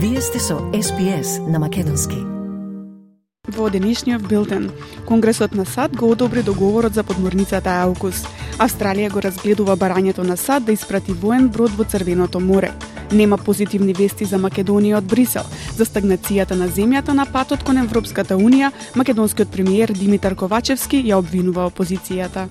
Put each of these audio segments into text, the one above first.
Вие сте со SPS на Македонски. Во денешниот билтен, Конгресот на САД го одобри договорот за подморницата Аукус. Австралија го разгледува барањето на САД да испрати воен брод во Црвеното море. Нема позитивни вести за Македонија од Брисел. За стагнацијата на земјата на патот кон Европската Унија, македонскиот премиер Димитар Ковачевски ја обвинува опозицијата.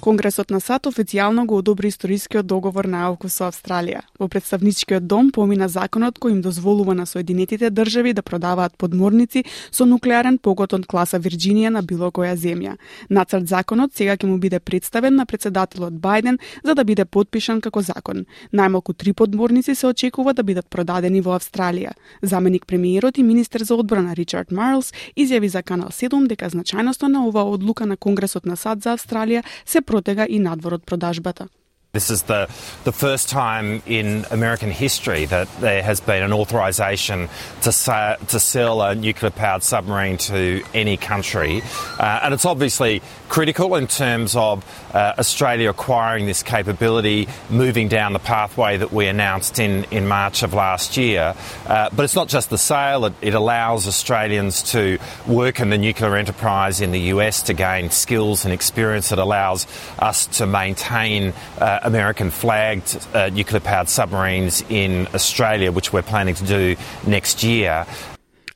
Конгресот на САД официјално го одобри историскиот договор на АУКУ со Австралија. Во представничкиот дом помина законот кој им дозволува на Соединетите држави да продаваат подморници со нуклеарен погот од класа Вирџинија на било која земја. Нацрт законот сега ќе му биде представен на председателот Бајден за да биде подпишан како закон. Најмалку три подморници се очекува да бидат продадени во Австралија. Заменик премиерот и министер за одбрана Ричард Марлс изјави за Канал 7 дека значајноста на оваа одлука на Конгресот на САД за Австралија се протега и надвор од продажбата. This is the, the first time in American history that there has been an authorization to, sa- to sell a nuclear powered submarine to any country. Uh, and it's obviously critical in terms of uh, Australia acquiring this capability, moving down the pathway that we announced in, in March of last year. Uh, but it's not just the sale, it, it allows Australians to work in the nuclear enterprise in the US to gain skills and experience. It allows us to maintain uh, American flagged uh, nuclear powered submarines in Australia, which we're planning to do next year.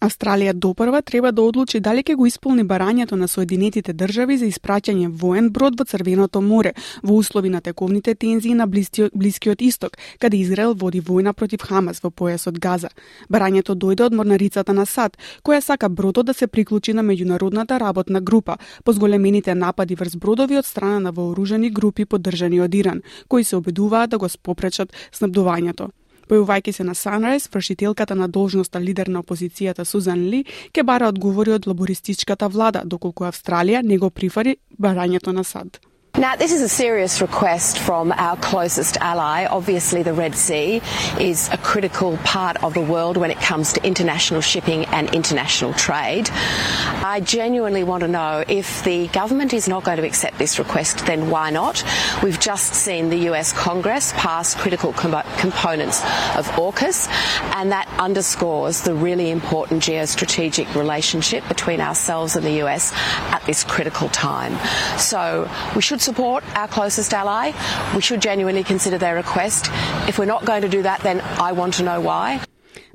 Австралија допрва треба да одлучи дали ќе го исполни барањето на Соединетите држави за испраќање воен брод во Црвеното море во услови на тековните тензии на Блискиот, исток, каде Израел води војна против Хамас во појасот Газа. Барањето дојде од морнарицата на САД, која сака бродот да се приклучи на меѓународната работна група по зголемените напади врз бродови од страна на вооружени групи поддржани од Иран, кои се обидуваат да го спопречат снабдувањето. Појувајќи се на Sunrise, вршителката на должноста лидер на опозицијата Сузан Ли ке бара одговори од лабористичката влада, доколку Австралија не го прифари барањето на САД. Now, this is a serious request from our closest ally. Obviously, the Red Sea is a critical part of the world when it comes to international shipping and international trade. I genuinely want to know if the government is not going to accept this request, then why not? We've just seen the US Congress pass critical com- components of AUKUS, and that underscores the really important geostrategic relationship between ourselves and the US at this critical time. So we should support our closest ally. We should genuinely consider their request. If we're not going to do that, then I want to know why.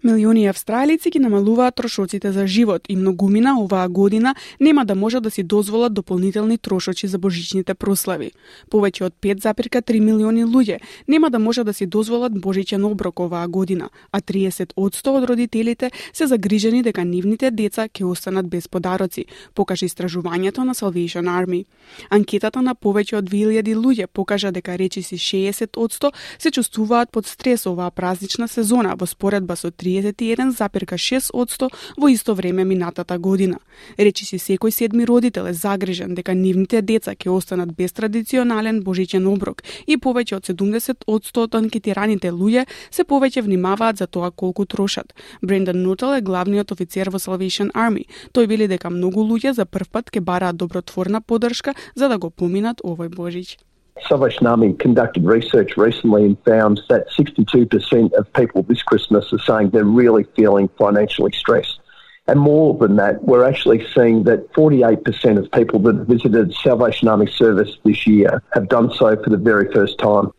Милиони австралици ги намалуваат трошоците за живот и многумина оваа година нема да можат да си дозволат дополнителни трошоци за божичните прослави. Повеќе од 5,3 милиони луѓе нема да можат да си дозволат божичен оброк оваа година, а 30 од родителите се загрижени дека нивните деца ќе останат без подароци, покажа истражувањето на Salvation Army. Анкетата на повеќе од 2000 луѓе покажа дека речиси 60 се чувствуваат под стрес оваа празнична сезона во споредба со 31,6% во исто време минатата година. Речи си секој седми родител е загрижен дека нивните деца ќе останат без традиционален божичен оброк и повеќе од 70% од анкетираните луѓе се повеќе внимаваат за тоа колку трошат. Брендан Нутел е главниот офицер во Salvation Army. Тој вели дека многу луѓе за прв пат ќе бараат добротворна поддршка за да го поминат овој Божич. Salvation Army conducted research recently and found that 62% of people this Christmas are saying they're really feeling financially stressed. And more than that, we're actually seeing that 48% of people that visited Salvation Army service this year have done so for the very first time.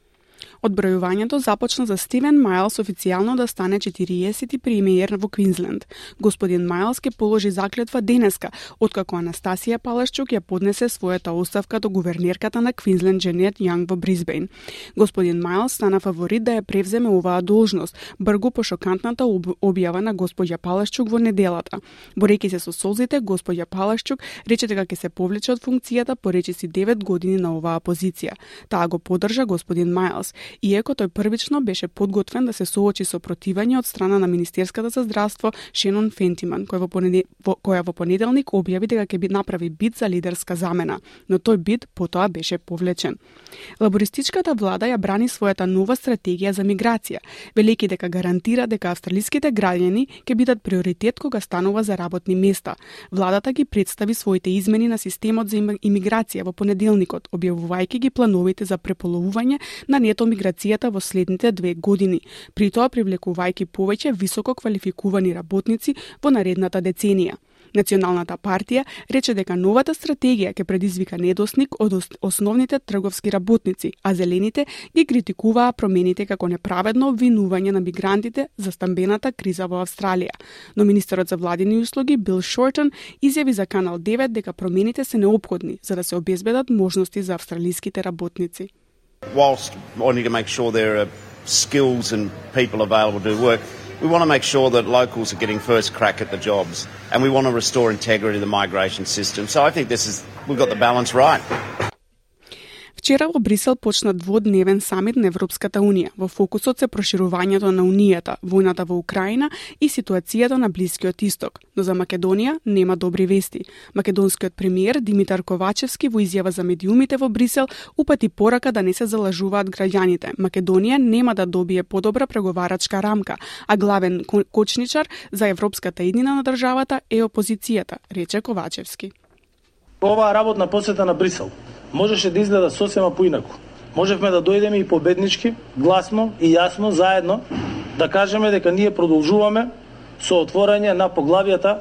Одбројувањето започна за Стивен Майлс официјално да стане 40-ти премиер во Квинсленд. Господин Майлс ке положи заклетва денеска, откако Анастасија Палашчук ја поднесе својата оставка до гувернерката на Квинсленд Дженет Јанг во Брисбейн. Господин Майлс стана фаворит да ја превземе оваа должност, бргу по шокантната објава на господја Палашчук во неделата. Борејќи се со солзите, господја Палашчук рече дека ќе се повлече од функцијата по речиси 9 години на оваа позиција. Таа го поддржа господин Майлс иако тој првично беше подготвен да се соочи со противање од страна на Министерската за здравство Шенон Фентиман, која во, понедел... која во понеделник објави дека ќе би направи бит за лидерска замена, но тој бит потоа беше повлечен. Лабористичката влада ја брани својата нова стратегија за миграција, велики дека гарантира дека австралиските граѓани ќе бидат приоритет кога станува за работни места. Владата ги представи своите измени на системот за имиграција во понеделникот, објавувајќи ги плановите за преполовување на нето миграцијата во следните две години, при тоа привлекувајќи повеќе високо квалификувани работници во наредната деценија. Националната партија рече дека новата стратегија ќе предизвика недосник од основните трговски работници, а зелените ги критикуваа промените како неправедно обвинување на мигрантите за стамбената криза во Австралија. Но министерот за владини услуги Бил Шортон изјави за Канал 9 дека промените се необходни за да се обезбедат можности за австралиските работници. Whilst wanting to make sure there are skills and people available to work, we want to make sure that locals are getting first crack at the jobs and we want to restore integrity to the migration system. So I think this is, we've got the balance right. Вчера во Брисел почна дводневен самит на Европската Унија. Во фокусот се проширувањето на Унијата, војната во Украина и ситуацијата на Блискиот Исток. Но за Македонија нема добри вести. Македонскиот премиер Димитар Ковачевски во изјава за медиумите во Брисел упати порака да не се залажуваат граѓаните. Македонија нема да добие подобра преговарачка рамка, а главен кочничар за европската еднина на државата е опозицијата, рече Ковачевски. Оваа работна посета на Брисел можеше да изгледа сосема поинаку. Можевме да дојдеме и победнички, гласно и јасно, заедно, да кажеме дека ние продолжуваме со отворање на поглавијата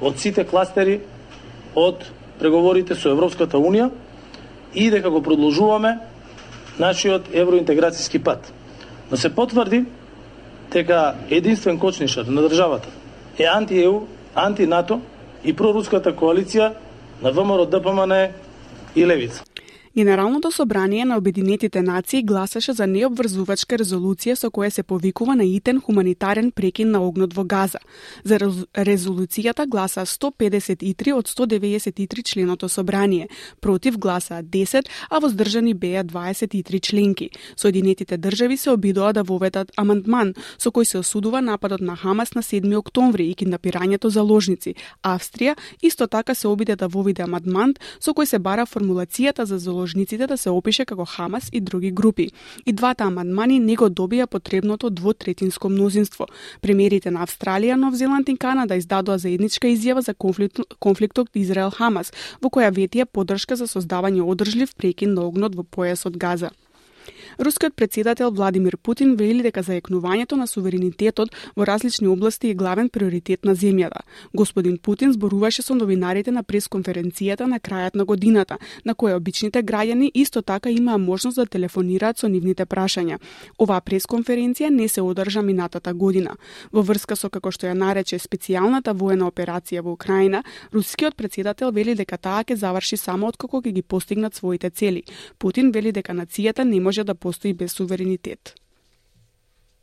од сите кластери од преговорите со Европската Унија и дека го продолжуваме нашиот евроинтеграцијски пат. Но се потврди дека единствен кочнишар на државата е анти-ЕУ, анти-НАТО и проруската коалиција на ВМРО, ДПМН и Левица. Генералното собрание на Обединетите нации гласаше за необврзувачка резолуција со која се повикува на итен хуманитарен прекин на огнот во Газа. За резолуцијата гласа 153 од 193 членото собрание, против гласа 10, а воздржани беа 23 членки. Соединетите држави се обидоа да воведат амандман со кој се осудува нападот на Хамас на 7 октомври и киднапирањето заложници. Австрија исто така се обиде да воведе амандман со кој се бара формулацијата за заложниците да се опише како Хамас и други групи. И двата амандмани не го добија потребното двотретинско мнозинство. Премиерите на Австралија, Нов Зеланд и Канада издадоа заедничка изјава за конфликт, конфликтот Израел-Хамас, во која ветија поддршка за создавање одржлив прекин на огнот во појасот Газа. Рускиот председател Владимир Путин вели дека заекнувањето на суверенитетот во различни области е главен приоритет на земјата. Господин Путин зборуваше со новинарите на пресконференцијата на крајот на годината, на која обичните граѓани исто така имаа можност да телефонираат со нивните прашања. Оваа пресконференција не се одржа минатата година. Во врска со како што ја нарече специјалната воена операција во Украина, рускиот председател вели дека таа ќе заврши само откако ќе ги постигнат своите цели. Путин вели дека нацијата не може да Да постои без суверенитет.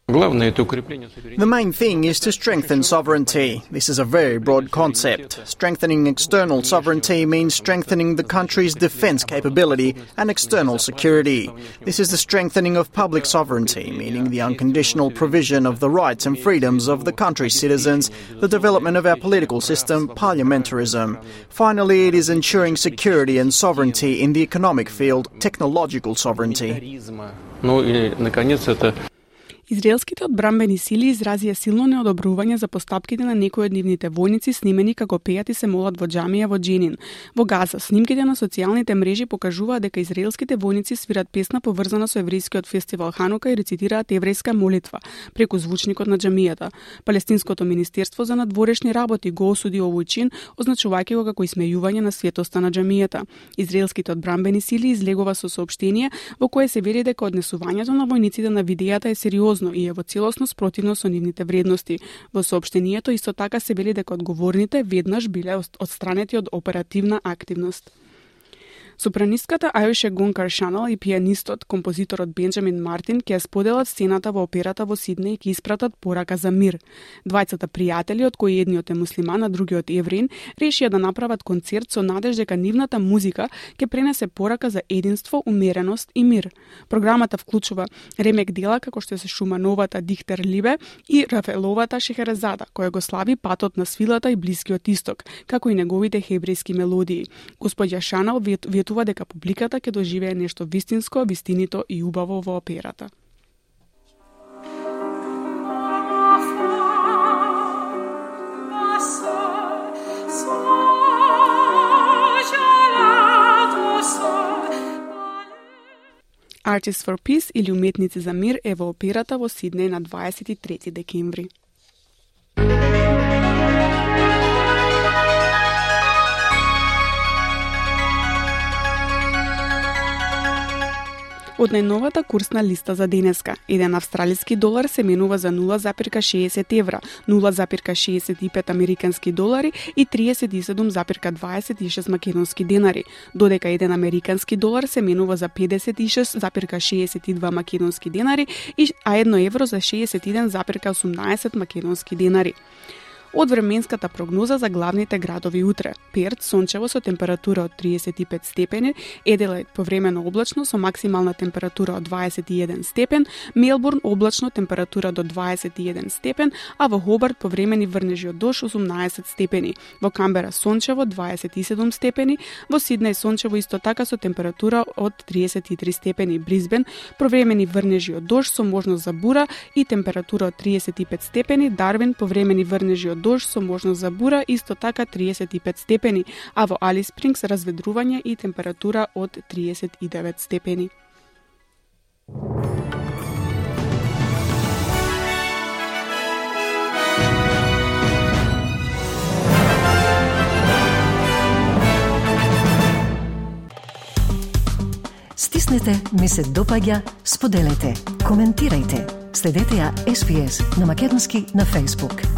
The main thing is to strengthen sovereignty. This is a very broad concept. Strengthening external sovereignty means strengthening the country's defense capability and external security. This is the strengthening of public sovereignty, meaning the unconditional provision of the rights and freedoms of the country's citizens, the development of our political system, parliamentarism. Finally, it is ensuring security and sovereignty in the economic field, technological sovereignty. Израелските одбрамбени сили изразија силно неодобрување за постапките на некои од нивните војници снимени како пејат и се молат во џамија во Дженин. Во Газа, снимките на социјалните мрежи покажуваат дека израелските војници свират песна поврзана со еврејскиот фестивал Ханука и рецитираат еврејска молитва преку звучникот на џамијата. Палестинското министерство за надворешни работи го осуди овој чин, означувајќи го како исмејување на светоста на џамијата. Израелските одбрамбени сили излегува со соопштение во кое се вели дека однесувањето на војниците на видејата е сериозно сериозно и е во целосно спротивно со нивните вредности. Во соопштението исто така се вели дека одговорните веднаш биле одстранети од оперативна активност. Сопранистката Ајоше Гонкар Шанал и пианистот, композиторот Бенджамин Мартин ќе споделат сцената во операта во Сиднеј и ќе испратат порака за мир. Двајцата пријатели, од кои едниот е муслиман, а другиот евреин, решија да направат концерт со надеж дека нивната музика ќе пренесе порака за единство, умереност и мир. Програмата вклучува ремек дела како што се Шумановата Дихтер Либе и Рафеловата Шехерезада, која го слави патот на свилата и Блискиот исток, како и неговите хебрејски мелодии. Господја Шанал ветува дека публиката ќе доживее нешто вистинско, вистинито и убаво во операта. Artists for Peace или Уметници за мир е во операта во Сиднеј на 23 декември. Од најновата курсна листа за денеска, еден австралиски долар се менува за 0,60 евра, 0,65 американски долари и 37,26 македонски денари, додека еден американски долар се менува за 56,62 македонски денари, а едно евро за 61,18 македонски денари. Од временската прогноза за главните градови утре. Перт сончево со температура од 35 степени, Еделајд повремено облачно со максимална температура од 21 степен, Мелбурн облачно температура до 21 степен, а во Хобарт повремени врнежи од дош 18 степени. Во Камбера сончево 27 степени, во Сиднеј сончево исто така со температура од 33 степени, Бризбен повремени врнежи од дош со можност за бура и температура од 35 степени, Дарвин повремени врнежи од дож со можност за бура, исто така 35 степени, а во Али Спрингс разведрување и температура од 39 степени. Стиснете, ми се допаѓа, споделете, коментирајте. Следете ја SPS на Македонски на Facebook.